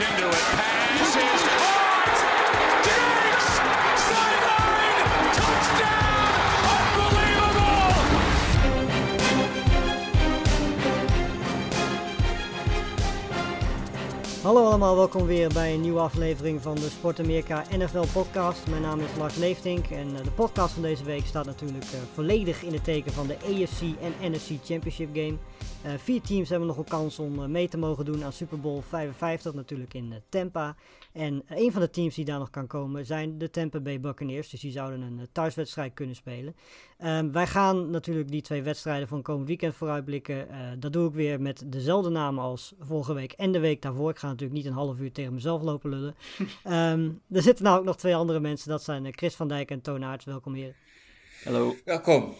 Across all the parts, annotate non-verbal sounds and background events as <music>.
into it. Pass is caught. Diggs! Sideline! Touchdown! Unbelievable! Hallo allemaal, welkom weer bij een nieuwe aflevering van de Sport Amerika NFL podcast. Mijn naam is Lars Leeftink en eh, de podcast van deze week staat natuurlijk eh, volledig in het teken van de AFC en NFC Championship game. Eh, vier teams hebben nog een kans om eh, mee te mogen doen aan Super Bowl 55, natuurlijk in eh, Tampa. En een van de teams die daar nog kan komen zijn de Tampa Bay Buccaneers, dus die zouden een thuiswedstrijd kunnen spelen. Ehm, wij gaan natuurlijk die twee wedstrijden van komend weekend vooruitblikken. Eh, dat doe ik weer met dezelfde namen als vorige week en de week daarvoor. Ik ga natuurlijk niet een half uur tegen mezelf lopen lullen. <laughs> Ehm, er zitten nou ook nog twee andere mensen. Dat zijn Chris van Dijk en Toon Aerts. Welkom hier. Hallo. Welkom.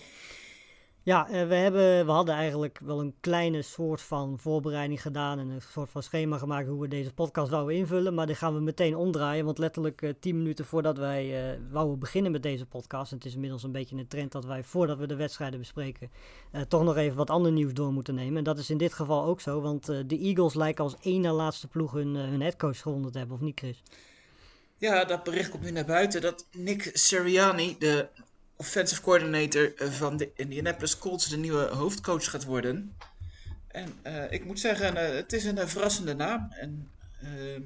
Ja, eh, we, hebben, we hadden eigenlijk wel een kleine soort van voorbereiding gedaan. En een soort van schema gemaakt hoe we deze podcast wouden invullen. Maar die gaan we meteen omdraaien. Want letterlijk eh, tien minuten voordat wij eh wouden beginnen met deze podcast. En het is inmiddels een beetje een trend dat wij voordat we de wedstrijden bespreken. toch nog even wat ander nieuws door moeten nemen. En dat is in dit geval ook zo. Want de Eagles lijken als één laatste ploeg hun, hun headcoach gewonnen te hebben. Of niet, Chris? Ja, dat bericht komt nu naar buiten dat Nick Sirianni, de offensive coordinator eh, van de Indianapolis Colts, de nieuwe hoofdcoach gaat worden. En eh, ik moet zeggen, eh, het is een verrassende naam. En, ehm,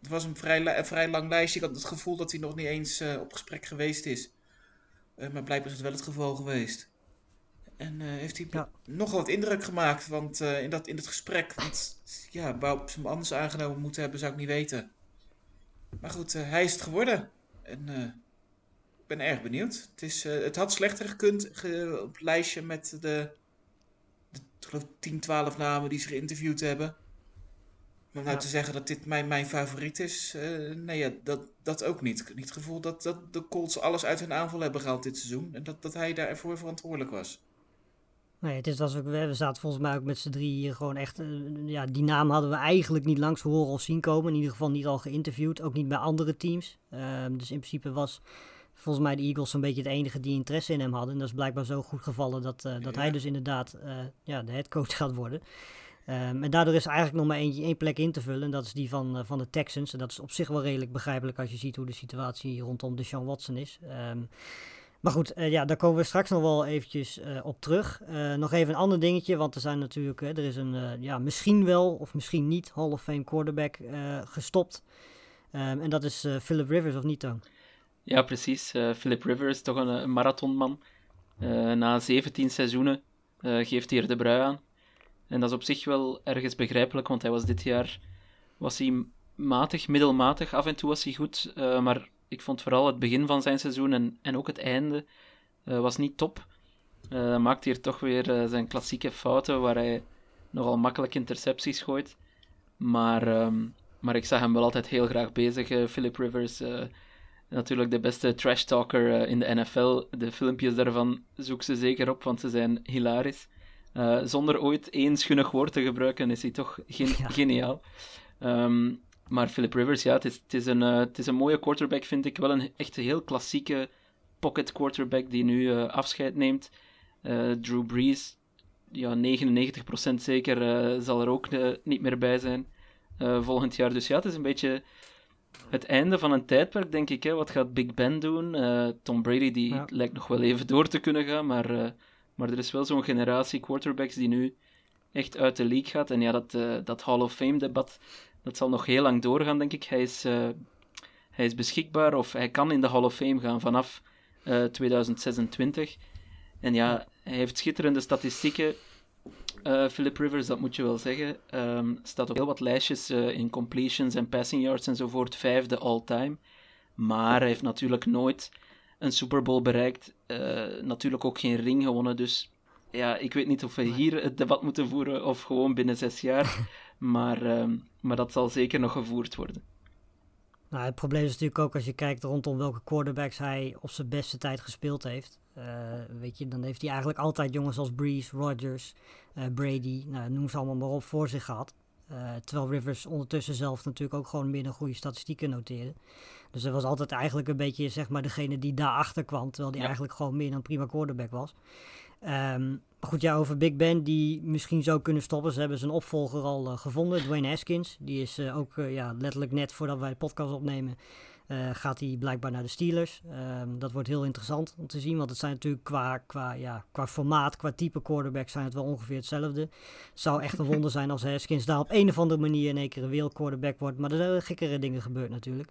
het was een vrij, een vrij lang lijstje. Ik had het gevoel dat hij nog niet eens op gesprek geweest is. Maar blijkbaar is het wel het geval geweest. En heeft hij Ja. nogal wat indruk gemaakt want, in, dat, in het gesprek. Want ja, wou ze hem anders aangenomen moeten hebben, zou ik niet weten. Maar goed, hij is het geworden. En ben erg benieuwd. Het, is, eh, het had slechter gekund ge- op het lijstje met de, de ik geloof 10, 12 namen die ze geïnterviewd hebben. Maar nou Ja. te zeggen dat dit mijn, mijn favoriet is, eh, nee, ja, dat, dat ook niet. Ik heb niet het gevoel dat, dat de Colts alles uit hun aanval hebben gehaald dit seizoen. En dat, dat hij daarvoor verantwoordelijk was. Nee, het is als we, we zaten volgens mij ook met z'n drie hier gewoon echt. eh, ja, die naam hadden we eigenlijk niet langs horen of zien komen. In ieder geval niet al geïnterviewd. Ook niet bij andere teams. Ehm, dus in principe was volgens mij de Eagles een beetje het enige die interesse in hem hadden. En dat is blijkbaar zo goed gevallen dat, eh, dat Ja. hij dus inderdaad eh, ja, de headcoach gaat worden. Ehm, en daardoor is er eigenlijk nog maar eentje, één plek in te vullen. En dat is die van, eh, van de Texans. En dat is op zich wel redelijk begrijpelijk als je ziet hoe de situatie rondom Deshaun Watson is. Ehm, maar goed, ja, daar komen we straks nog wel eventjes op terug. Nog even een ander dingetje, want er zijn natuurlijk, er is een, ja, misschien wel of misschien niet Hall of Fame quarterback gestopt. Ehm, en dat is Philip Rivers, of niet dan? Ja, precies. Eh, Philip Rivers, toch een, marathonman. Eh, na 17 seizoenen eh, geeft hij er de brui aan. En dat is op zich wel ergens begrijpelijk, want hij was dit jaar was hij matig, middelmatig. Af en toe was hij goed, maar ik vond vooral het begin van zijn seizoen en, en ook het einde was niet top. Eh maakte hier toch weer zijn klassieke fouten, waar hij nogal makkelijk intercepties gooit. Maar, ehm, maar ik zag hem wel altijd heel graag bezig, Philip Rivers. Natuurlijk de beste trash talker eh, in de NFL. De filmpjes daarvan zoek ze zeker op, want ze zijn hilarisch. Eh, zonder ooit één schunnig woord te gebruiken is hij toch gen- Ja. geniaal. Ehm, maar Philip Rivers, ja, het is, het, is een, eh, het is een mooie quarterback, vind ik. Wel een echt heel klassieke pocket quarterback die nu afscheid neemt. Drew Brees, ja, 99% zeker, zal er ook niet meer bij zijn volgend jaar. Dus ja, het is een beetje het einde van een tijdperk, denk ik. Hè. Wat gaat Big Ben doen? Eh, Tom Brady die Ja. lijkt nog wel even door te kunnen gaan, maar, eh, maar er is wel zo'n generatie quarterbacks die nu echt uit de league gaat. En ja, dat, eh, dat Hall of Fame-debat, dat zal nog heel lang doorgaan, denk ik. Hij is, hij is beschikbaar, of hij kan in de Hall of Fame gaan vanaf eh, 2026. En ja, hij heeft schitterende statistieken. Eh, Philip Rivers, dat moet je wel zeggen. Ehm, staat op heel wat lijstjes eh, in completions en passing yards enzovoort, vijfde all-time. Maar hij heeft natuurlijk nooit een Super Bowl bereikt. Eh, natuurlijk ook geen ring gewonnen. Dus ja, ik weet niet of we hier het debat moeten voeren of gewoon binnen zes jaar. <laughs> maar, ehm, maar dat zal zeker nog gevoerd worden. Nou, het probleem is natuurlijk ook als je kijkt rondom welke quarterbacks hij op zijn beste tijd gespeeld heeft. Eh, weet je, dan heeft hij eigenlijk altijd jongens als Breeze, Rodgers, eh, Brady, nou, noem ze allemaal maar op, voor zich gehad. Eh, terwijl Rivers ondertussen zelf natuurlijk ook gewoon meer dan goede statistieken noteerde. Dus hij was altijd eigenlijk een beetje zeg maar degene die daarachter kwam. Terwijl hij Ja. eigenlijk gewoon meer dan prima quarterback was. Ehm, goed, ja, over Big Ben, die misschien zou kunnen stoppen. Ze hebben zijn opvolger al uh, gevonden, Dwayne Haskins. Die is uh, ook ja, letterlijk net voordat wij de podcast opnemen, gaat hij blijkbaar naar de Steelers. Um, dat wordt heel interessant om te zien, want het zijn natuurlijk qua, qua, ja, qua formaat, qua type quarterback zijn het wel ongeveer hetzelfde. Het zou echt een wonder zijn als Haskins daar op een of andere manier in één keer een wereldquarterback wordt. Maar er zijn gekkere dingen gebeurd natuurlijk.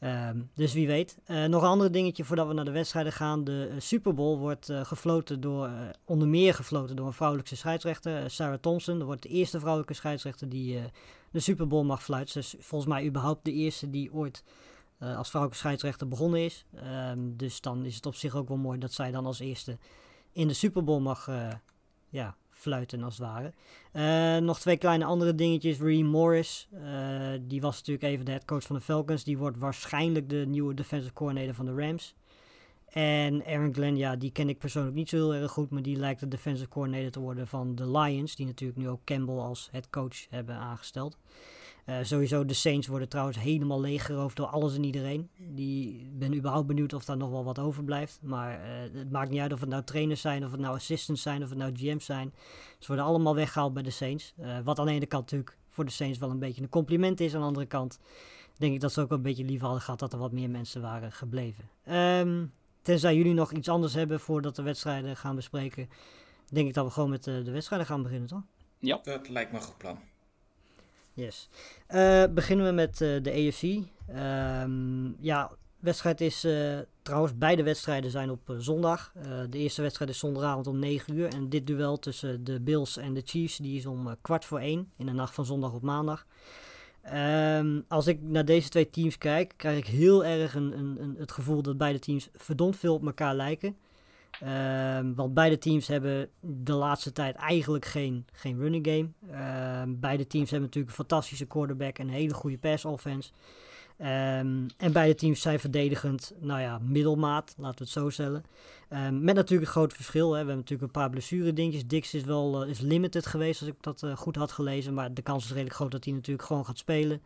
Um, dus wie weet. Uh, nog een ander dingetje voordat we naar de wedstrijden gaan. De uh, Super Bowl wordt uh, gefloten door, onder meer gefloten door een vrouwelijke scheidsrechter, Sarah Thompson. Dat wordt de eerste vrouwelijke scheidsrechter die de Super Bowl mag fluiten. Dus volgens mij überhaupt de eerste die ooit als vrouwelijke scheidsrechter begonnen is. Um, dus dan is het op zich ook wel mooi dat zij dan als eerste in de Super Bowl mag ja, fluiten als het ware. Uh, nog twee kleine andere dingetjes. Ree Morris, die was natuurlijk even de headcoach van de Falcons. Die wordt waarschijnlijk de nieuwe defensive coordinator van de Rams. En Aaron Glenn, ja, die ken ik persoonlijk niet zo heel erg goed, maar die lijkt de defensive coordinator te worden van de Lions, die natuurlijk nu ook Campbell als headcoach hebben aangesteld. Uh, sowieso, de Saints worden trouwens helemaal leeggeroofd door alles en iedereen. Die ben überhaupt benieuwd of daar nog wel wat overblijft. Maar uh, het maakt niet uit of het nou trainers zijn, of het nou assistants zijn, of het nou GM's zijn. Ze worden allemaal weggehaald bij de Saints. Uh, wat aan de ene kant natuurlijk voor de Saints wel een beetje een compliment is. Aan de andere kant denk ik dat ze ook wel een beetje liever hadden gehad dat er wat meer mensen waren gebleven. Um, tenzij jullie nog iets anders hebben voordat de wedstrijden gaan bespreken, denk ik dat we gewoon met de wedstrijden gaan beginnen, toch? Ja. Dat lijkt me een goed plan. Yes. Uh, beginnen we met uh, de AFC. Um, ja, wedstrijd is uh, trouwens, beide wedstrijden zijn op zondag. de eerste wedstrijd is zondagavond om 9 uur. En dit duel tussen de Bills en de Chiefs, die is om kwart voor 1 in de nacht van zondag op maandag. Um, als ik naar deze twee teams kijk, krijg ik heel erg een, een, een, het gevoel dat beide teams verdomd veel op elkaar lijken. Um, want beide teams hebben de laatste tijd eigenlijk geen, geen running game. Um, beide teams hebben natuurlijk een fantastische quarterback en een hele goede pass offense. Um, en beide teams zijn verdedigend, nou ja, middelmaat, laten we het zo stellen. met natuurlijk een groot verschil. Hè. We hebben natuurlijk een paar blessure dingetjes. Dix is wel uh, is limited geweest, als ik dat uh, goed had gelezen. Maar de kans is redelijk groot dat hij natuurlijk gewoon gaat spelen.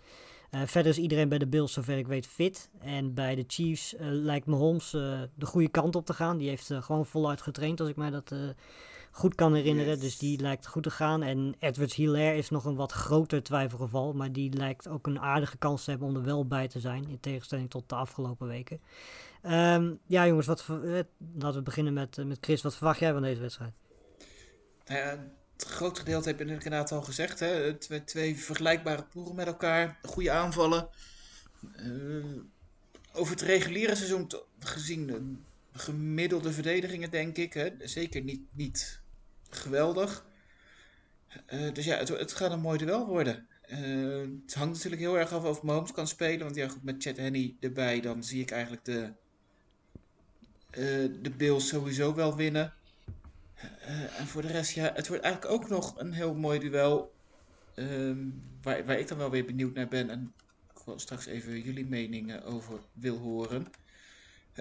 Uh, verder is iedereen bij de Bills, zover ik weet, fit. En bij de Chiefs uh, lijkt Mahomes uh, de goede kant op te gaan. Die heeft gewoon voluit getraind, als ik mij dat goed kan herinneren. Dus die lijkt goed te gaan. En Edwards Hilaire is nog een wat groter twijfelgeval. Maar die lijkt ook een aardige kans te hebben om er wel bij te zijn. In tegenstelling tot de afgelopen weken. Um, ja, jongens, wat, laten we beginnen met, met Chris. Wat verwacht jij van deze wedstrijd? het groot gedeelte heb je inderdaad al gezegd. Hè? Twee, twee vergelijkbare ploegen met elkaar. Goede aanvallen. Uh, over het reguliere seizoen gezien een gemiddelde verdedigingen, denk ik. Hè? Zeker niet, niet geweldig. Uh, dus ja, het, het, gaat een mooi duel worden. Het hangt natuurlijk heel erg af of Mahomes kan spelen. Want ja, goed, met Chad Henney erbij, dan zie ik eigenlijk de, de Bills sowieso wel winnen. Uh, en voor de rest, ja, het wordt eigenlijk ook nog een heel mooi duel. Um, waar, waar ik dan wel weer benieuwd naar ben. En ik wil straks even jullie meningen over wil horen.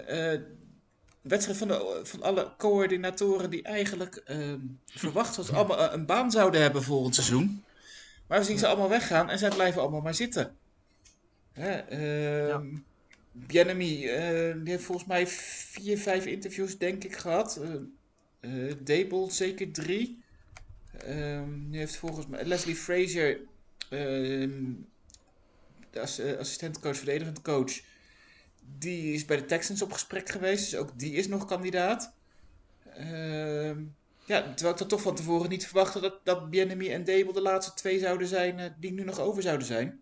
Uh, wedstrijd van, de, van alle coördinatoren die eigenlijk uh, verwacht dat ze allemaal een baan zouden hebben volgend seizoen. Maar we zien ze allemaal weggaan en zij blijven allemaal maar zitten. Hè, uh, ja. Bienemy, die heeft volgens mij vier, vijf interviews denk ik gehad. Uh, Dable zeker drie. Um, nu heeft volgens mij Leslie Frazier, um, de ass assistentcoach, verdedigend coach, die is bij de Texans op gesprek geweest. Dus ook die is nog kandidaat. Uh, ja, terwijl ik dat toch van tevoren niet verwachtte dat, dat en Dable de laatste twee zouden zijn uh, die nu nog over zouden zijn.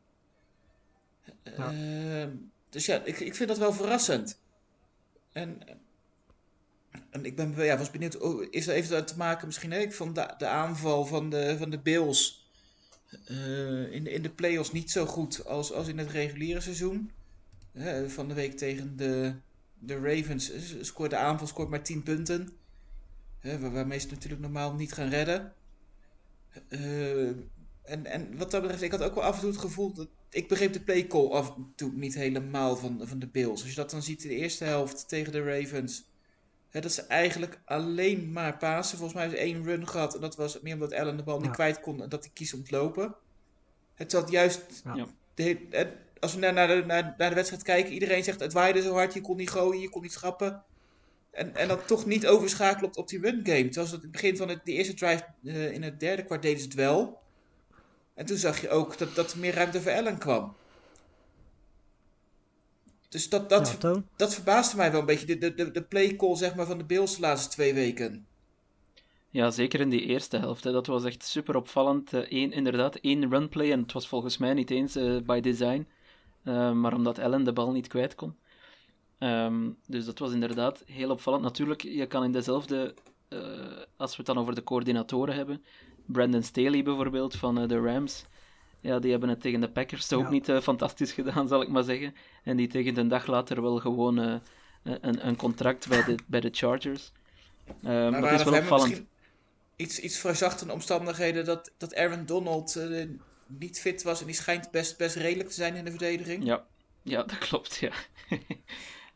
Ja. dus ja, ik, ik vind dat wel verrassend. En en ik ben, ja, was benieuwd, oh, is er even te maken misschien van de, de aanval van de, van de Bills uh, in, de, in de playoffs niet zo goed als, als in het reguliere seizoen. Van de week tegen de, de Ravens scoort de aanval scoort maar 10 punten. Waar, waarmee ze natuurlijk normaal niet gaan redden. en, en wat dat betreft, ik had ook wel af en toe het gevoel dat ik begreep de play call af en toe niet helemaal van, van de Bills. Als je dat dan ziet in de eerste helft tegen de Ravens Dat ze eigenlijk alleen maar pasen. Volgens mij hebben ze één run gehad. En dat was meer omdat Allen de bal niet kwijt kon. En dat hij kiest om te lopen. Het zat juist... Ja. De, het, als we naar, naar, de, naar, naar, de wedstrijd kijken. Iedereen zegt het waaide zo hard. Je kon niet gooien. Je kon niet schappen. En, en dan toch niet overschakelen op, op die run game. Terwijl ze het in het begin van het, die eerste drive uh, in het derde kwart deden ze het wel. En toen zag je ook dat, dat er meer ruimte voor Allen kwam. Dus dat, dat, Ja, dat verbaasde mij wel een beetje. De, de, de play call zeg maar, van de Bills de laatste twee weken. Ja, zeker in die eerste helft. Hè. Dat was echt super opvallend. Eén, inderdaad, één runplay. En het was volgens mij niet eens uh, by design. Uh, maar omdat Allen de bal niet kwijt kon. Um, dus dat was inderdaad heel opvallend. Natuurlijk, je kan in dezelfde... Uh, als we het dan over de coördinatoren hebben... Brandon Staley bijvoorbeeld van de Rams... Ja, die hebben het tegen de Packers ook ja. niet fantastisch gedaan, zal ik maar zeggen. En die tegen een dag later wel gewoon een, een contract bij de, bij de Chargers. maar dat is wel opvallend iets, iets verzachtende omstandigheden dat, dat Aaron Donald niet fit was en die schijnt best, best redelijk te zijn in de verdediging. Ja, ja dat klopt, ja.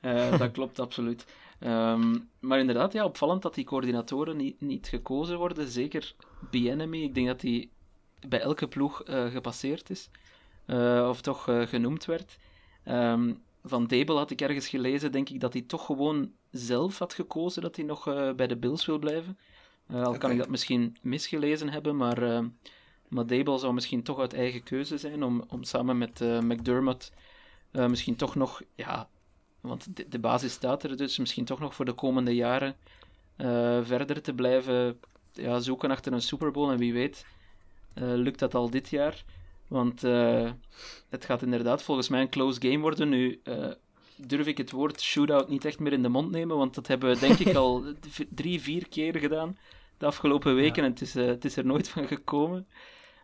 <laughs> dat klopt absoluut. Um, maar inderdaad, ja, opvallend dat die coördinatoren niet, niet gekozen worden. Zeker Bienemy. Ik denk dat hij bij elke ploeg uh, gepasseerd is. of toch genoemd werd. Um, van Dable had ik ergens gelezen, denk ik, dat hij toch gewoon zelf had gekozen dat hij nog bij de Bills wil blijven. Al kan ik dat misschien misgelezen hebben, maar, uh, maar Dable zou misschien toch uit eigen keuze zijn om, om samen met McDermott misschien toch nog, ja, want de, de, basis staat er dus, misschien toch nog voor de komende jaren verder te blijven ja, zoeken achter een Super Bowl. En wie weet, lukt dat al dit jaar. Want het gaat inderdaad volgens mij een close game worden. Nu durf ik het woord shootout niet echt meer in de mond nemen, want dat hebben we denk ik <laughs> al drie, vier keer gedaan de afgelopen weken Ja. en het is, uh, het is er nooit van gekomen.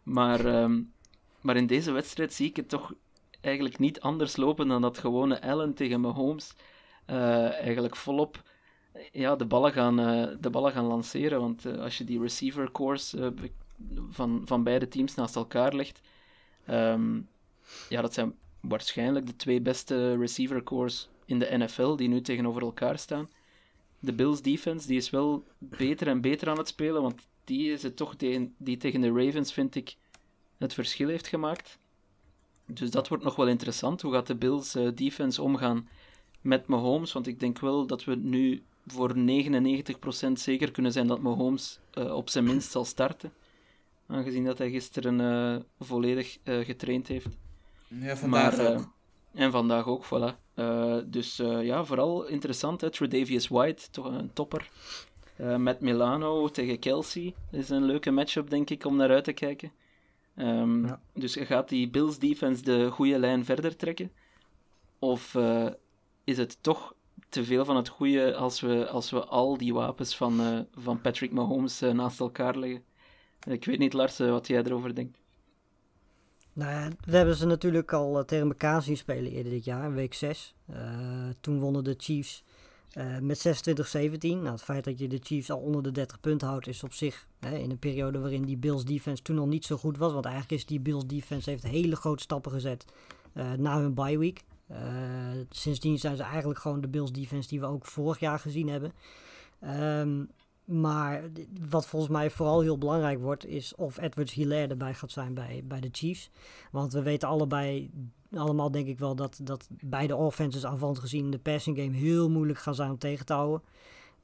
Maar, um, maar in deze wedstrijd zie ik het toch eigenlijk niet anders lopen dan dat gewone Allen tegen Mahomes uh, eigenlijk volop ja, de, ballen gaan, uh, de ballen gaan lanceren. Want als je die receiver cores van, van beide teams naast elkaar legt, um, ja, dat zijn waarschijnlijk de twee beste receiver cores in de NFL die nu tegenover elkaar staan. De Bills defense die is wel beter en beter aan het spelen, want die is het toch die, die tegen de Ravens, vind ik, het verschil heeft gemaakt. Dus dat wordt nog wel interessant. Hoe gaat de Bills uh, defense omgaan met Mahomes? Want ik denk wel dat we nu voor 99% zeker kunnen zijn dat Mahomes uh, op zijn minst zal starten. Aangezien dat hij gisteren uh, volledig getraind heeft. Ja, vandaag maar, ook. Uh, en vandaag ook, voilà. Uh, dus uh, ja, vooral interessant. Hè? Tredavious White, toch een topper. met Milano tegen Kelsey is een leuke matchup, denk ik, om naar uit te kijken. Um, Ja. Dus gaat die Bills defense de goede lijn verder trekken? Of eh, is het toch te veel van het goede als we, als we al die wapens van, eh, van Patrick Mahomes eh, naast elkaar leggen? Ik weet niet, Lars, eh, wat jij erover denkt. Nou hebben ze natuurlijk al eh, tegen elkaar zien spelen eerder dit jaar, in week 6. toen wonnen de Chiefs eh, met 26-17. Nou, het feit dat je de Chiefs al onder de 30 punten houdt is op zich hè, in een periode waarin die Bills defense toen al niet zo goed was. Want eigenlijk is die Bills defense heeft hele grote stappen gezet eh, na hun bye week. Sindsdien zijn ze eigenlijk gewoon de Bills defense die we ook vorig jaar gezien hebben. Um, maar wat volgens mij vooral heel belangrijk wordt, is of Edwards Hilaire erbij gaat zijn bij, bij de Chiefs. Want we weten allebei, allemaal denk ik wel, dat, dat beide offenses aanvallend gezien de passing game heel moeilijk gaan zijn om tegen te houden.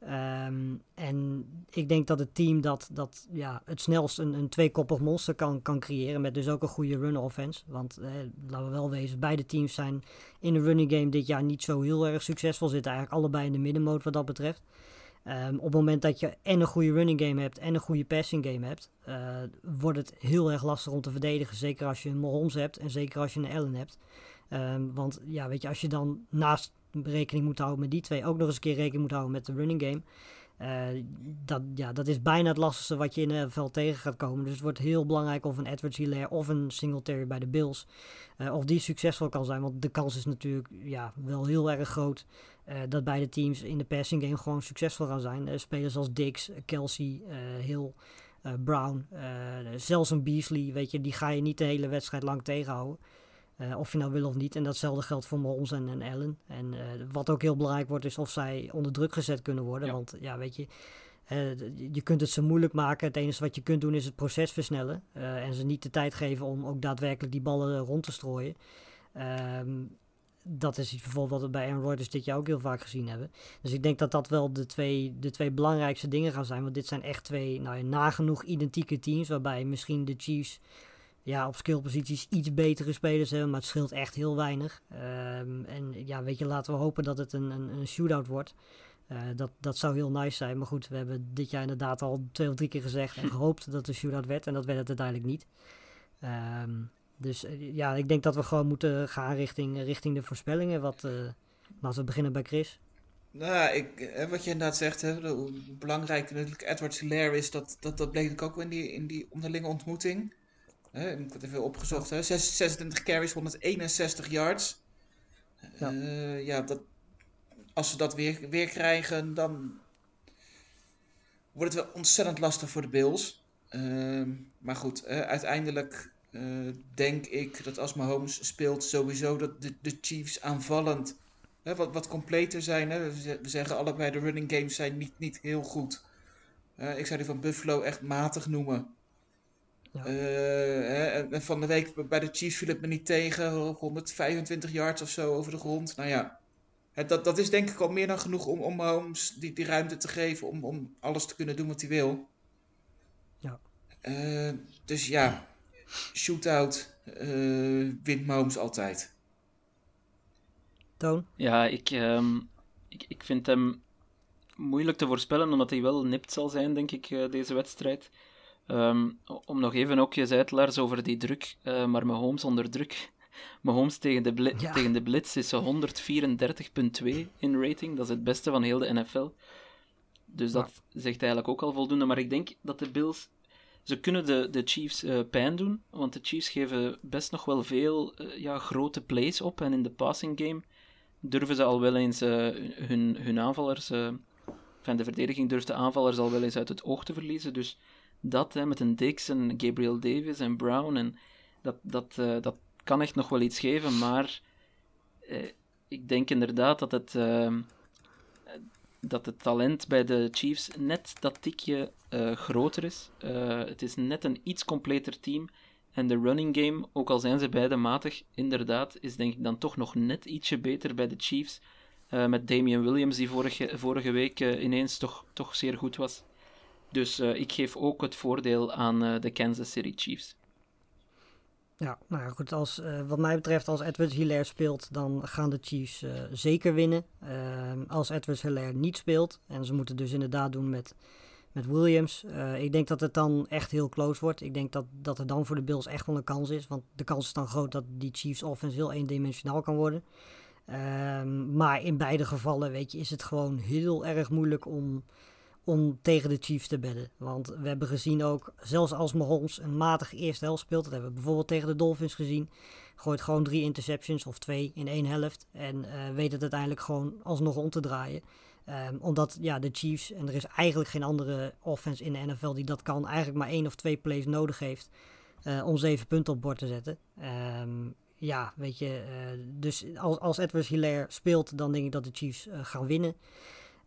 Um, en ik denk dat het team dat, dat ja, het snelst een, een tweekoppig monster kan, kan creëren. Met dus ook een goede run offense. Want eh, laten we wel wezen, beide teams zijn in de running game dit jaar niet zo heel erg succesvol. Zitten eigenlijk allebei in de middenmoot wat dat betreft. Um, op het moment dat je en een goede running game hebt en een goede passing game hebt, uh, wordt het heel erg lastig om te verdedigen. Zeker als je een Mahomes hebt en zeker als je een Allen hebt. Um, want ja, weet je, als je dan naast rekening moet houden met die twee, ook nog eens een keer rekening moet houden met de running game. Uh, dat, ja, dat is bijna het lastigste wat je in het veld tegen gaat komen. Dus het wordt heel belangrijk of een Edwards Hilaire of een Singletary bij de Bills, uh, of die succesvol kan zijn. Want de kans is natuurlijk ja, wel heel erg groot uh, dat beide teams in de passing game gewoon succesvol gaan zijn. Spelers als Dix, Kelsey, Hill, Brown, zelfs een Beasley, weet je, die ga je niet de hele wedstrijd lang tegenhouden. Uh, of je nou wil of niet. En datzelfde geldt voor Mahomes en, en Allen. En uh, wat ook heel belangrijk wordt, is of zij onder druk gezet kunnen worden. Ja. Want ja, weet je, uh, je kunt het ze moeilijk maken. Het enige wat je kunt doen is het proces versnellen. en ze niet de tijd geven om ook daadwerkelijk die ballen rond te strooien. Um, dat is iets bijvoorbeeld wat we bij Aaron Rodgers dit jaar ook heel vaak gezien hebben. Dus ik denk dat dat wel de twee, de twee belangrijkste dingen gaan zijn. Want dit zijn echt twee nou, nagenoeg identieke teams. Waarbij misschien de Chiefs ja, op skillposities iets betere spelers hebben. Maar het scheelt echt heel weinig. Ehm, en ja, weet je, laten we hopen dat het een, een, een shootout wordt. Uh, dat, dat zou heel nice zijn. Maar goed, we hebben dit jaar inderdaad al twee of drie keer gezegd en <laughs> gehoopt dat het een shootout werd. En dat werd het uiteindelijk niet. Um, dus uh, ja, ik denk dat we gewoon moeten gaan richting, richting de voorspellingen. Wat, uh, laten we beginnen bij Chris. Nou, ik, wat je inderdaad zegt, hè, hoe belangrijk natuurlijk Edward Hilaire is, dat, dat, dat bleek ik ook in die, in die onderlinge ontmoeting. Hè, ik heb het even opgezocht, hè, 26 carries, 161 yards. Ja, uh, ja dat, als ze dat weer, weer krijgen, dan wordt het wel ontzettend lastig voor de Bills. Uh, maar goed, uh, uiteindelijk uh, denk ik dat als Mahomes speelt, sowieso dat de, de Chiefs aanvallend hè, wat, wat completer zijn. Hè. We zeggen allebei de running games zijn niet, niet heel goed. ik zou die van Buffalo echt matig noemen. Ja. en, en van de week bij de Chiefs viel het me niet tegen. 125 yards of zo over de grond. Nou ja, het, dat, dat is denk ik al meer dan genoeg om, om Mahomes die, die ruimte te geven om, om alles te kunnen doen wat hij wil. Ja. Uh, dus ja, shootout uh, wint Mahomes altijd. Toon? Ja, ik, um, ik, ik vind hem moeilijk te voorspellen, omdat hij wel nipt zal zijn, denk ik, uh, deze wedstrijd. Um, om nog even ook je zei het, Lars, over die druk, maar Mahomes onder druk. <laughs> Mahomes tegen de, bli ja. tegen de Blitz is 134,2 in rating. Dat is het beste van heel de NFL. Dus dat zegt eigenlijk ook al voldoende. Maar ik denk dat de Bills. Ze kunnen de, de Chiefs uh, pijn doen. Want de Chiefs geven best nog wel veel uh, ja, grote plays op. En in de passing game durven ze al wel eens uh, hun, hun aanvallers. van de verdediging durft de aanvallers al wel eens uit het oog te verliezen. Dus dat hè, met een Dix en Gabriel Davis en Brown. En dat, dat, dat kan echt nog wel iets geven, maar eh, ik denk inderdaad dat het, uh, dat het talent bij de Chiefs net dat tikje uh, groter is. Het is net een iets completer team. En de running game, ook al zijn ze beide matig, inderdaad, is denk ik dan toch nog net ietsje beter bij de Chiefs. met Damian Williams, die vorige, vorige week ineens toch, toch zeer goed was. Dus ik geef ook het voordeel aan de Kansas City Chiefs. Ja, nou goed. Als, uh, wat mij betreft, als Edwards Hilaire speelt, dan gaan de Chiefs zeker winnen. Uh, als Edwards Hilaire niet speelt, en ze moeten dus inderdaad doen met, met Williams. Eh, ik denk dat het dan echt heel close wordt. Ik denk dat, dat er dan voor de Bills echt wel een kans is. Want de kans is dan groot dat die Chiefs offense heel eendimensionaal kan worden. Ehm, maar in beide gevallen, weet je, is het gewoon heel erg moeilijk om om tegen de Chiefs te bedden. Want we hebben gezien ook, zelfs als Mahomes een matige eerste helft speelt, dat hebben we bijvoorbeeld tegen de Dolphins gezien, gooit gewoon drie interceptions of twee in één helft en uh, weet het uiteindelijk gewoon alsnog om te draaien. Um, omdat ja, de Chiefs, en er is eigenlijk geen andere offense in de NFL die dat kan, eigenlijk maar één of twee plays nodig heeft uh, om zeven punten op bord te zetten. Um, ja, weet je, uh, dus als, als Edwards Hilaire speelt, dan denk ik dat de Chiefs gaan winnen.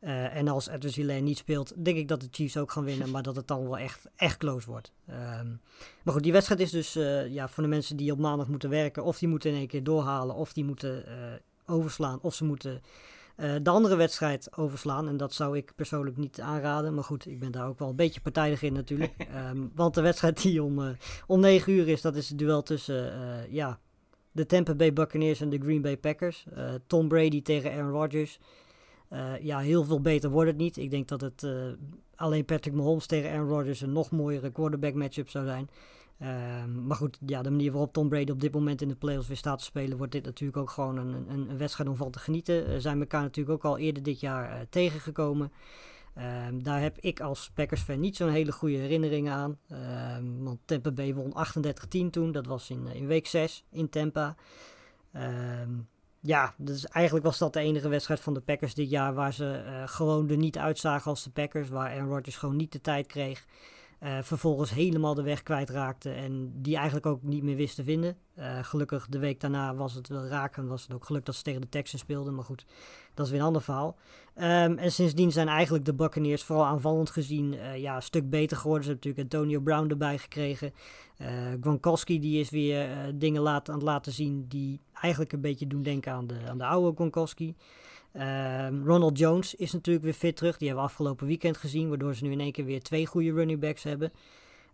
Uh, en als Hilaire niet speelt, denk ik dat de Chiefs ook gaan winnen. Maar dat het dan wel echt, echt close wordt. Um, maar goed, die wedstrijd is dus uh, ja, voor de mensen die op maandag moeten werken. Of die moeten in één keer doorhalen. Of die moeten uh, overslaan. Of ze moeten de andere wedstrijd overslaan. En dat zou ik persoonlijk niet aanraden. Maar goed, ik ben daar ook wel een beetje partijdig in natuurlijk. um, <laughs> want de wedstrijd die om, om 9 uur is, dat is het duel tussen ja, de Tampa Bay Buccaneers en de Green Bay Packers. Tom Brady tegen Aaron Rodgers. Uh, ja, heel veel beter wordt het niet. Ik denk dat het uh, alleen Patrick Mahomes tegen Aaron Rodgers een nog mooiere quarterback matchup zou zijn. Uh, maar goed, ja, de manier waarop Tom Brady op dit moment in de playoffs weer staat te spelen, wordt dit natuurlijk ook gewoon een, een, een wedstrijd om van te genieten. Zijn elkaar natuurlijk ook al eerder dit jaar tegengekomen. Ehm, daar heb ik als Packers-fan niet zo'n hele goede herinneringen aan. Ehm, want Tampa Bay won 38-10 toen. Dat was in, in week 6 in Tampa. Ja, dus eigenlijk was dat de enige wedstrijd van de Packers dit jaar waar ze uh, gewoon er niet uitzagen als de Packers. Waar Aaron Rodgers gewoon niet de tijd kreeg. Uh, vervolgens helemaal de weg kwijtraakte en die eigenlijk ook niet meer wist te vinden. Uh, gelukkig de week daarna was het wel raak en was het ook geluk dat ze tegen de Texans speelden. Maar goed, dat is weer een ander verhaal. Um, en sindsdien zijn eigenlijk de Buccaneers vooral aanvallend gezien uh, ja, een stuk beter geworden. Ze hebben natuurlijk Antonio Brown erbij gekregen. Gronkowski die is weer dingen laat, aan het laten zien die eigenlijk een beetje doen denken aan de, aan de oude Gronkowski. Ehm, Ronald Jones is natuurlijk weer fit terug. Die hebben we afgelopen weekend gezien. Waardoor ze nu in één keer weer twee goede running backs hebben.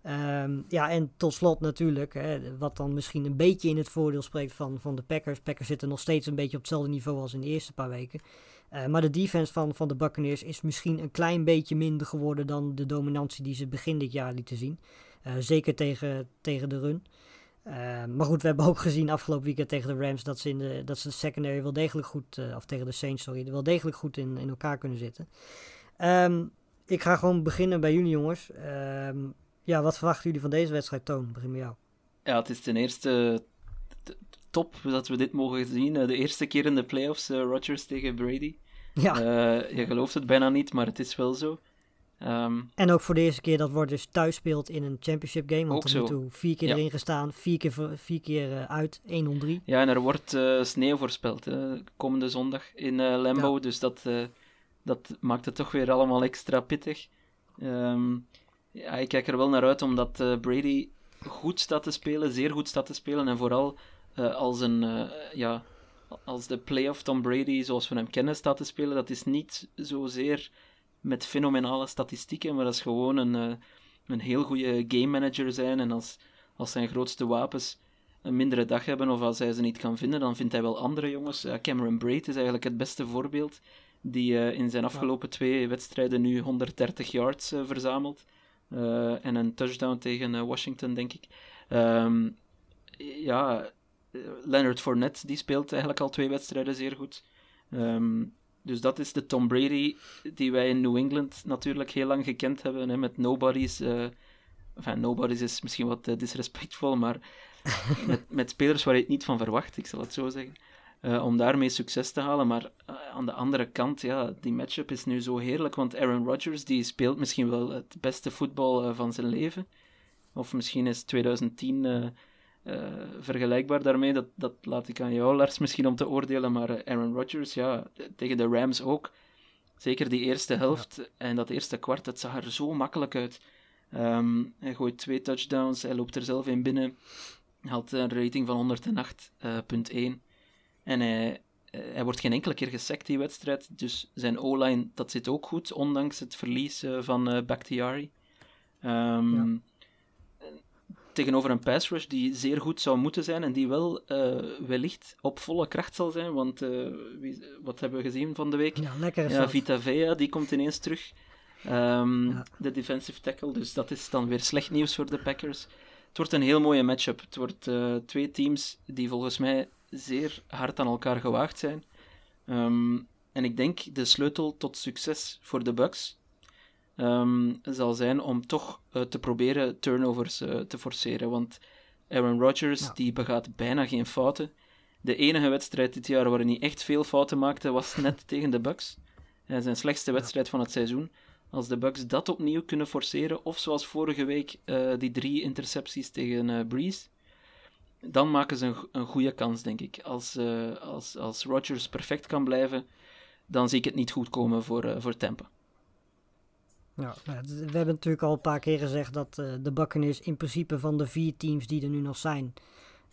Ehm, ja, en tot slot natuurlijk, hè, wat dan misschien een beetje in het voordeel spreekt van, van de Packers. Packers zitten nog steeds een beetje op hetzelfde niveau als in de eerste paar weken. Uh, maar de defense van, van de Buccaneers is misschien een klein beetje minder geworden dan de dominantie die ze begin dit jaar lieten zien. Uh, zeker tegen, tegen de run. Uh, maar goed, we hebben ook gezien afgelopen weekend tegen de Rams dat ze, in de, dat ze de secondary wel degelijk goed, of tegen de Saints, sorry, wel degelijk goed in, in elkaar kunnen zitten. Um, ik ga gewoon beginnen bij jullie jongens. Um, ja, wat verwachten jullie van deze wedstrijd, Toon? Begin met jou. Ja, het is ten eerste top dat we dit mogen zien. De eerste keer in de playoffs, uh, Rodgers tegen Brady. Ja. Je gelooft het bijna niet, maar het is wel zo. Um, en ook voor de eerste keer dat Rodgers thuis speelt in een championship game. Want er toe vier keer ja. erin gestaan, vier keer, vier keer uh, uit, 1-0-3. Ja, en er wordt sneeuw voorspeld hè, komende zondag in. Ja. Dus dat, dat maakt het toch weer allemaal extra pittig. Um, ja, ik kijk er wel naar uit omdat uh, Brady goed staat te spelen, zeer goed staat te spelen. En vooral uh, als, een, uh, ja, als de playoff Tom Brady zoals we hem kennen staat te spelen, dat is niet zozeer met fenomenale statistieken, maar dat is gewoon een, een heel goede game manager zijn. En als, als zijn grootste wapens een mindere dag hebben of als hij ze niet kan vinden, dan vindt hij wel andere jongens. Cameron Braid is eigenlijk het beste voorbeeld, die in zijn afgelopen twee wedstrijden nu 130 yards verzamelt. Uh, en een touchdown tegen Washington, denk ik. Um, ja, Leonard Fournette die speelt eigenlijk al twee wedstrijden zeer goed. Um, dus dat is de Tom Brady die wij in New England natuurlijk heel lang gekend hebben. Hè, met nobodies. Uh, enfin, nobodies is misschien wat disrespectvol, maar <laughs> met, met spelers waar je het niet van verwacht, ik zal het zo zeggen. Uh, om daarmee succes te halen. Maar aan de andere kant, ja, die matchup is nu zo heerlijk. Want Aaron Rodgers die speelt misschien wel het beste voetbal van zijn leven. Of misschien is 2010 vergelijkbaar daarmee. Dat, dat laat ik aan jou, Lars, misschien om te oordelen. Maar Aaron Rodgers, ja, tegen de Rams ook. Zeker die eerste helft ja. en dat eerste kwart, het zag er zo makkelijk uit. Um, hij gooit twee touchdowns, hij loopt er zelf in binnen. Hij had een rating van 108.1. En hij, eh, hij wordt geen enkele keer gesekt, die wedstrijd. Dus zijn O-line, dat zit ook goed, ondanks het verlies uh, van uh, Bakhtiari. Um, ja. Tegenover een pass rush die zeer goed zou moeten zijn en die wel uh, wellicht op volle kracht zal zijn. Want wie, wat hebben we gezien van de week? Ja, lekker ja, Vita Vea, die komt ineens terug. Um, ja. De defensive tackle, dus dat is dan weer slecht nieuws voor de Packers. Het wordt een heel mooie matchup. Het wordt twee teams die volgens mij zeer hard aan elkaar gewaagd zijn. Um, en ik denk de sleutel tot succes voor de Bucks um, zal zijn om toch uh, te proberen turnovers uh, te forceren. Want Aaron Rodgers ja. die begaat bijna geen fouten. De enige wedstrijd dit jaar waarin hij echt veel fouten maakte was <laughs> net tegen de Bucks. Uh, zijn slechtste wedstrijd van het seizoen. Als de Bucks dat opnieuw kunnen forceren, of zoals vorige week die drie intercepties tegen Breeze, dan maken ze een, een goede kans, denk ik. Als, als, als Rodgers perfect kan blijven, dan zie ik het niet goed komen voor, uh, voor Tampa. Ja, we hebben natuurlijk al een paar keer gezegd dat uh, de Buccaneers in principe van de vier teams die er nu nog zijn,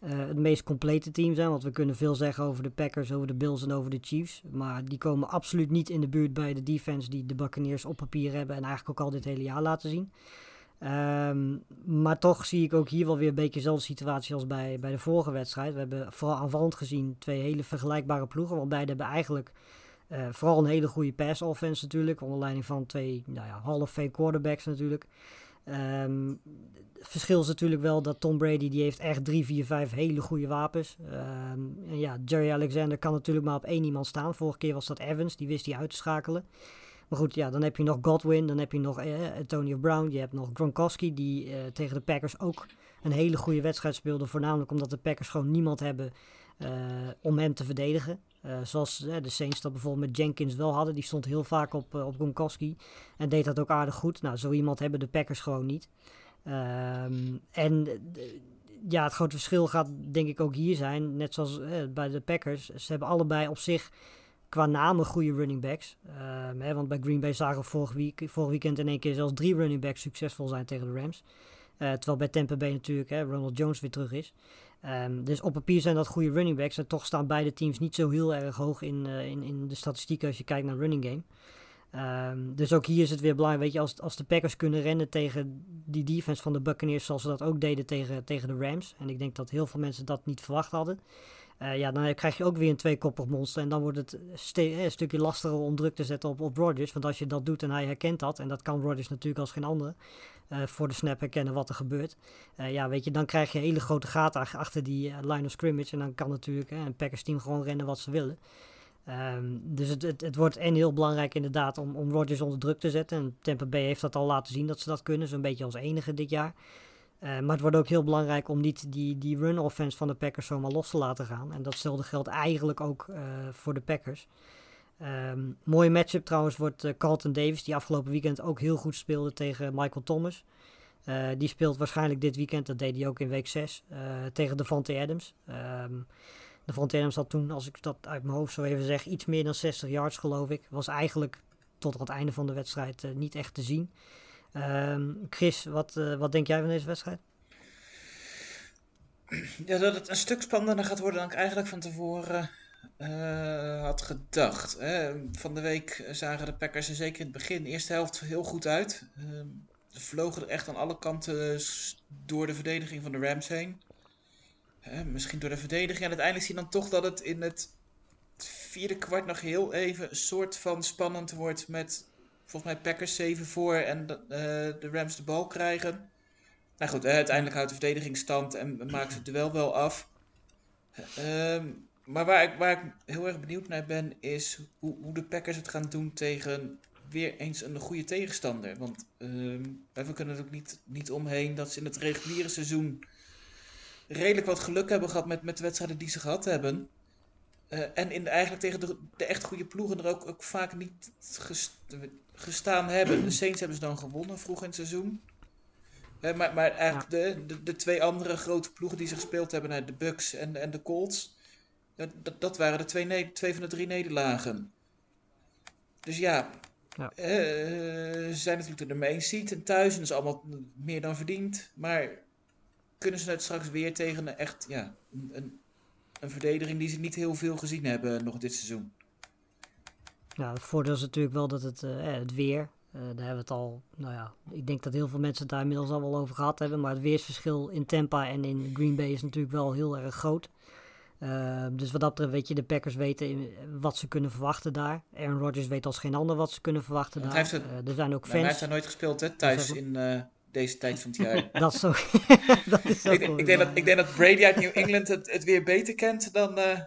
het meest complete team zijn. Want we kunnen veel zeggen over de Packers, over de Bills en over de Chiefs. Maar die komen absoluut niet in de buurt bij de defense die de Buccaneers op papier hebben en eigenlijk ook al dit hele jaar laten zien. Um, maar toch zie ik ook hier wel weer een beetje dezelfde situatie als bij, bij de vorige wedstrijd. We hebben vooral aanvallend gezien twee hele vergelijkbare ploegen. Want beide hebben eigenlijk uh, vooral een hele goede pass offense natuurlijk. Onder leiding van twee nou ja, half fake quarterbacks natuurlijk. Um, het verschil is natuurlijk wel dat Tom Brady die heeft echt 3, 4, 5 hele goede wapens. Um, en ja, Jerry Alexander kan natuurlijk maar op één iemand staan. Vorige keer was dat Evans, die wist hij uit te schakelen. Maar goed, ja, dan heb je nog Godwin, dan heb je nog eh, Antonio Brown, je hebt nog Gronkowski, die eh, tegen de Packers ook een hele goede wedstrijd speelde. Voornamelijk omdat de Packers gewoon niemand hebben om hem te verdedigen. Uh, zoals uh, de Saints dat bijvoorbeeld met Jenkins wel hadden. Die stond heel vaak op, op Gronkowski en deed dat ook aardig goed. Nou, zo iemand hebben de Packers gewoon niet. Um, en ja, het grote verschil gaat denk ik ook hier zijn. Net zoals bij de Packers. Ze hebben allebei op zich qua namen goede running backs. Um, hè, want bij Green Bay zagen we vorig, week, weekend in één keer zelfs drie running backs succesvol zijn tegen de Rams. Uh, terwijl bij Tampa Bay natuurlijk hè, Ronald Jones weer terug is. Ehm, dus op papier zijn dat goede running backs. En toch staan beide teams niet zo heel erg hoog in, uh, in, in de statistieken als je kijkt naar running game. Um, dus ook hier is het weer belangrijk. Weet je, als, als de Packers kunnen rennen tegen die defense van de Buccaneers, zoals ze dat ook deden tegen, tegen de Rams. En ik denk dat heel veel mensen dat niet verwacht hadden. Uh, ja, dan krijg je ook weer een tweekoppig monster. En dan wordt het een stukje lastiger om druk te zetten op, op Rodgers. Want als je dat doet en hij herkent dat, en dat kan Rodgers natuurlijk als geen andere, uh, voor de snap herkennen wat er gebeurt. Uh, ja, weet je, dan krijg je hele grote gaten achter die line of scrimmage. En dan kan natuurlijk een Packers team gewoon rennen wat ze willen. Um, dus het, het, het, wordt en heel belangrijk inderdaad om, om Rodgers onder druk te zetten. En Tampa Bay heeft dat al laten zien dat ze dat kunnen. Zo'n beetje als enige dit jaar. Maar het wordt ook heel belangrijk om niet die, die run offense van de Packers zomaar los te laten gaan. En datzelfde geldt eigenlijk ook voor de Packers. Um, mooie matchup trouwens wordt uh, Carlton Davis, die afgelopen weekend ook heel goed speelde tegen Michael Thomas. die speelt waarschijnlijk dit weekend, dat deed hij ook in week 6, tegen Devante Adams. Um, Devante Adams had toen, als ik dat uit mijn hoofd zo even zeg, iets meer dan 60 yards geloof ik. Was eigenlijk tot het einde van de wedstrijd niet echt te zien. Um, Chris, wat, wat denk jij van deze wedstrijd? Ja, dat het een stuk spannender gaat worden dan ik eigenlijk van tevoren uh, had gedacht. Hè. Van de week zagen de Packers er zeker in het begin, de eerste helft, heel goed uit. Uh, vlogen er echt aan alle kanten door de verdediging van de Rams heen. misschien door de verdediging. En uiteindelijk zie je dan toch dat het in het vierde kwart nog heel even een soort van spannend wordt met volgens mij Packers 7 voor en de, uh, de Rams de bal krijgen. Nou goed, uiteindelijk houdt de verdediging stand en maakt het duel wel af. Uh, maar waar ik, waar ik heel erg benieuwd naar ben, is hoe, hoe de Packers het gaan doen tegen weer eens een goede tegenstander. Want ehm, we kunnen er ook niet, niet omheen dat ze in het reguliere seizoen redelijk wat geluk hebben gehad met, met de wedstrijden die ze gehad hebben. Uh, en in de, eigenlijk tegen de, de echt goede ploegen er ook, ook vaak niet gestaan hebben. De Saints hebben ze dan gewonnen vroeg in het seizoen. Uh, maar, maar eigenlijk de, de, de, twee andere grote ploegen die ze gespeeld hebben, de Bucks en, en de Colts, dat, dat, waren de twee, twee van de drie nederlagen. Dus ja, ja. Uh, ze zijn natuurlijk de 1 seed en thuis en is allemaal meer dan verdiend. Maar kunnen ze het straks weer tegen een echt, ja, een, een verdediging die ze niet heel veel gezien hebben nog dit seizoen? Nou, het voordeel is natuurlijk wel dat het, uh, het weer, uh, daar hebben we het al, nou ja, ik denk dat heel veel mensen het daar inmiddels al wel over gehad hebben, maar het weersverschil in Tampa en in Green Bay is natuurlijk wel heel erg groot. Uh, dus wat dat betreft weet je, de Packers weten wat ze kunnen verwachten daar. Aaron Rodgers weet als geen ander wat ze kunnen verwachten daar. Het, er zijn ook fans. Hij heeft daar nooit gespeeld hè, thuis in deze tijd van het jaar. <laughs> dat, is ook, <laughs> dat is ook ik, ik, denk dat, ik denk dat Brady uit New England het, het weer beter kent dan, uh,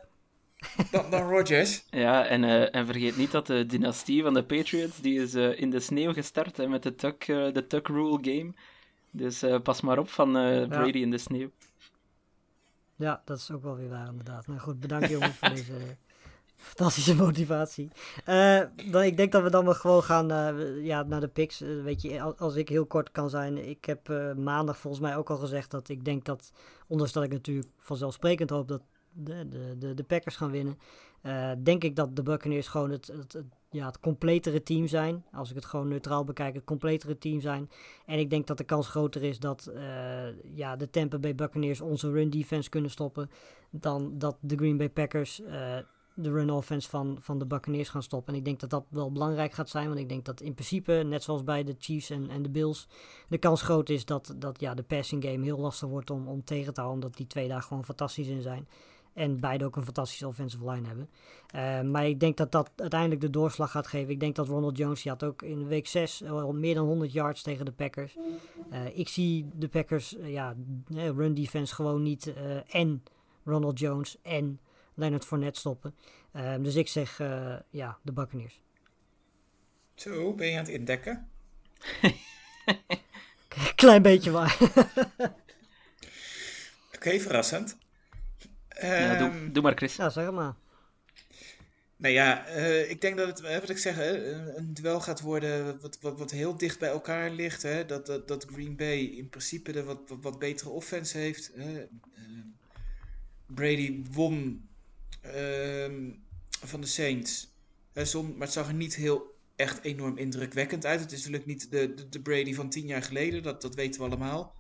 dan, dan Rodgers. Ja, en, uh, en vergeet niet dat de dynastie van de Patriots, die is uh, in de sneeuw gestart hè, met de Tuck, de Tuck Rule game. Dus pas maar op van Brady ja. in de sneeuw. Ja, dat is ook wel weer waar inderdaad. Nou goed, bedankt jongens voor deze <laughs> fantastische motivatie. Uh, dan, ik denk dat we dan maar gewoon gaan uh, ja, naar de picks. Uh, weet je, als, als, ik heel kort kan zijn. Ik heb maandag volgens mij ook al gezegd dat ik denk dat, ondanks dat ik natuurlijk vanzelfsprekend hoop dat de, de, de, de Packers gaan winnen, denk ik dat de Buccaneers gewoon het, het, het, ja, het completere team zijn. Als ik het gewoon neutraal bekijk, het completere team zijn. En ik denk dat de kans groter is dat ja, de Tampa Bay Buccaneers onze run defense kunnen stoppen. Dan dat de Green Bay Packers de run offense van, van de Buccaneers gaan stoppen. En ik denk dat dat wel belangrijk gaat zijn. Want ik denk dat in principe, net zoals bij de Chiefs en, en de Bills, de kans groot is dat, dat ja, de passing game heel lastig wordt om, om tegen te houden. Omdat die twee daar gewoon fantastisch in zijn. En beide ook een fantastische offensive line hebben. Uh, maar ik denk dat dat uiteindelijk de doorslag gaat geven. Ik denk dat Ronald Jones, die had ook in week 6 al meer dan 100 yards tegen de Packers. Uh, ik zie de Packers, uh, ja, run defense gewoon niet. en Ronald Jones en Leonard Fournette stoppen. Dus ik zeg ja, de Buccaneers. Zo, ben je aan het indekken? <laughs> Klein beetje waar. <laughs> Oké, okay, verrassend. Ja, doe, um, doe, maar Chris. Ja, zeg maar. Nou ja, uh, ik denk dat het, wat ik zeg, een duel gaat worden wat, wat, wat heel dicht bij elkaar ligt. Hè? Dat, dat, dat Green Bay in principe de wat, wat, wat betere offense heeft. Uh, Brady won um, van de Saints. Uh, zon, maar het zag er niet heel echt enorm indrukwekkend uit. Het is natuurlijk niet de, de, de Brady van tien jaar geleden, dat, dat weten we allemaal.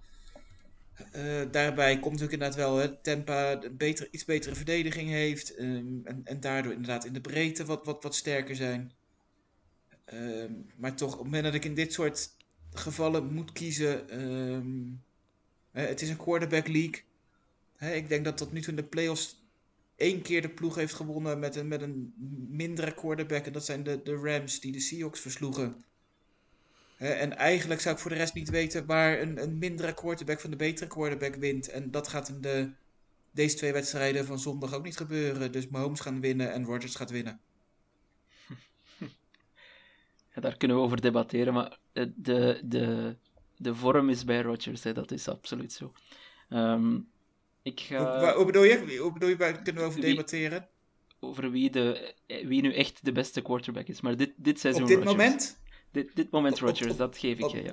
Eh, daarbij komt natuurlijk inderdaad wel hè, Tampa een beter, iets betere verdediging heeft. ehm, en, en daardoor inderdaad in de breedte wat, wat, wat sterker zijn. Ehm, maar toch, op het moment dat ik in dit soort gevallen moet kiezen. ehm, het is een quarterback league. Hè, ik denk dat tot nu toe in de playoffs één keer de ploeg heeft gewonnen met een, met een mindere quarterback. En dat zijn de, de Rams die de Seahawks versloegen. En eigenlijk zou ik voor de rest niet weten waar een, een mindere quarterback van de betere quarterback wint. En dat gaat in de, deze twee wedstrijden van zondag ook niet gebeuren. Dus Mahomes gaan winnen en Rodgers gaat winnen. <laughs> Ja, daar kunnen we over debatteren, maar de, de, de vorm is bij Rodgers, hè, dat is absoluut zo. Ehm, ik Hoe, ga hoe bedoel je? Hoe bedoel je, waar kunnen we over Wie- debatteren? over wie, de, eh, wie nu echt de beste quarterback is. Maar dit, dit seizoen Op dit Rodgers. moment? Dit, dit moment op- dat geef ik op- je, ja.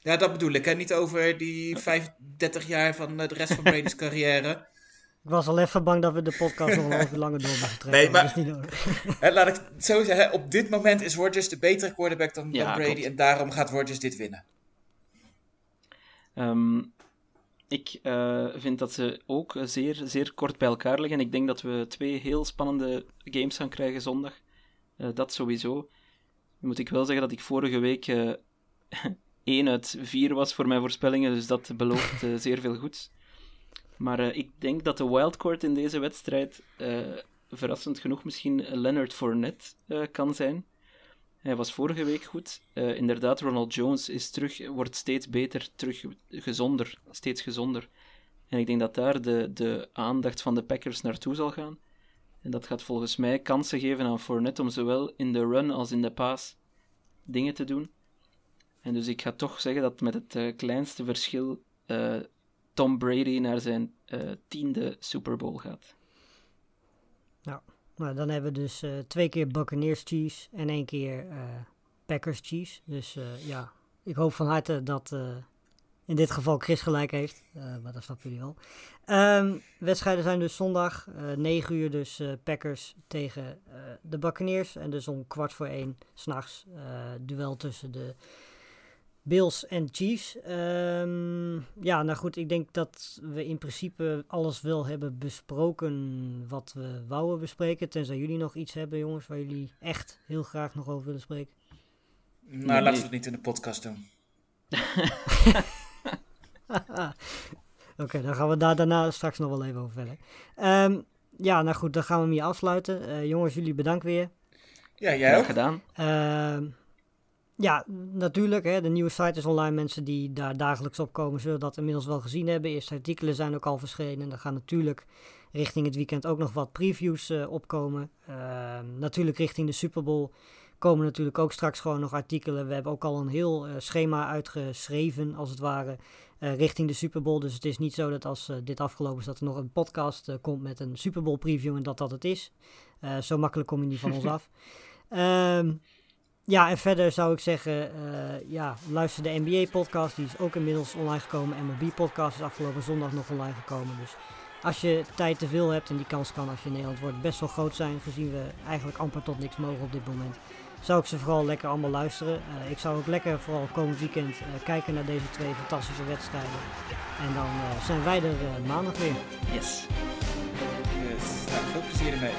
Ja, dat bedoel ik. Hè? Niet over die 35 jaar van eh, de rest van Brady's <laughs> carrière. Ik was al even bang dat we de podcast nog een half uur langer door moesten trekken. Nee, maar- dat is niet nodig. <laughs> Hè, laat ik het zo zeggen. Op dit moment is Rodgers de betere quarterback dan, Ja, dan Brady. klopt. En daarom gaat Rodgers dit winnen. Ehm, ik eh, vind dat ze ook zeer, zeer kort bij elkaar liggen. Ik denk dat we twee heel spannende games gaan krijgen zondag. Eh, dat sowieso. Moet ik wel zeggen dat ik vorige week eh <laughs> 1 uit 4 was voor mijn voorspellingen, dus dat belooft eh, zeer veel goeds. Maar eh, ik denk dat de wildcard in deze wedstrijd, verrassend genoeg misschien, Leonard Fournette kan zijn. Hij was vorige week goed. Inderdaad, Ronald Jones is terug, wordt steeds beter, terug gezonder, steeds gezonder. En ik denk dat daar de, de aandacht van de Packers naartoe zal gaan. En dat gaat volgens mij kansen geven aan Fournette om zowel in de run als in de pass dingen te doen. En dus ik ga toch zeggen dat met het eh, kleinste verschil eh, Tom Brady naar zijn eh, tiende Super Bowl gaat. Nou, dan hebben we dus twee keer Buccaneers Chiefs en één keer Packers Chiefs. Dus ja, ik hoop van harte dat in dit geval Chris gelijk heeft. Eh, maar dat snappen jullie wel. Ehm, wedstrijden zijn dus zondag, eh 9 uur dus eh, Packers tegen eh, de Buccaneers. En dus om kwart voor één s'nachts eh duel tussen de Bills en Chiefs. Ehm, ja, nou goed, ik denk dat we in principe alles wel hebben besproken wat we wouden bespreken. Tenzij jullie nog iets hebben, jongens, waar jullie echt heel graag nog over willen spreken. Nou, Nee. laten we het niet in de podcast doen. <laughs> <laughs> Oké, dan gaan we daar daarna straks nog wel even over verder. Ehm, ja, nou goed, dan gaan we hem hier afsluiten. Eh, jongens, jullie bedankt weer. Ja, jij ook? gedaan. Ehm, ja, natuurlijk. Hè, de nieuwe site is online. Mensen die daar dagelijks op komen zullen dat inmiddels wel gezien hebben. Eerste artikelen zijn ook al verschenen. Er gaan natuurlijk richting het weekend ook nog wat previews eh, opkomen. Ehm, natuurlijk richting de Super Bowl komen natuurlijk ook straks gewoon nog artikelen. We hebben ook al een heel eh, schema uitgeschreven, als het ware, eh, richting de Super Bowl. Dus het is niet zo dat als eh, dit afgelopen is, dat er nog een podcast eh, komt met een Super Bowl preview en dat dat het is. Zo makkelijk kom je niet van ons <laughs> af. Ehm, ja, en verder zou ik zeggen, ja, luister de NBA-podcast. Die is ook inmiddels online gekomen. MLB-podcast is afgelopen zondag nog online gekomen. Dus als je tijd te veel hebt, en die kans kan als je in Nederland wordt best wel groot zijn, gezien we eigenlijk amper tot niks mogen op dit moment, zou ik ze vooral lekker allemaal luisteren. Ik zou ook lekker vooral komend weekend eh, kijken naar deze twee fantastische wedstrijden. En dan eh, zijn wij er eh, maandag weer. Yes. Yes. Nou, veel plezier ermee.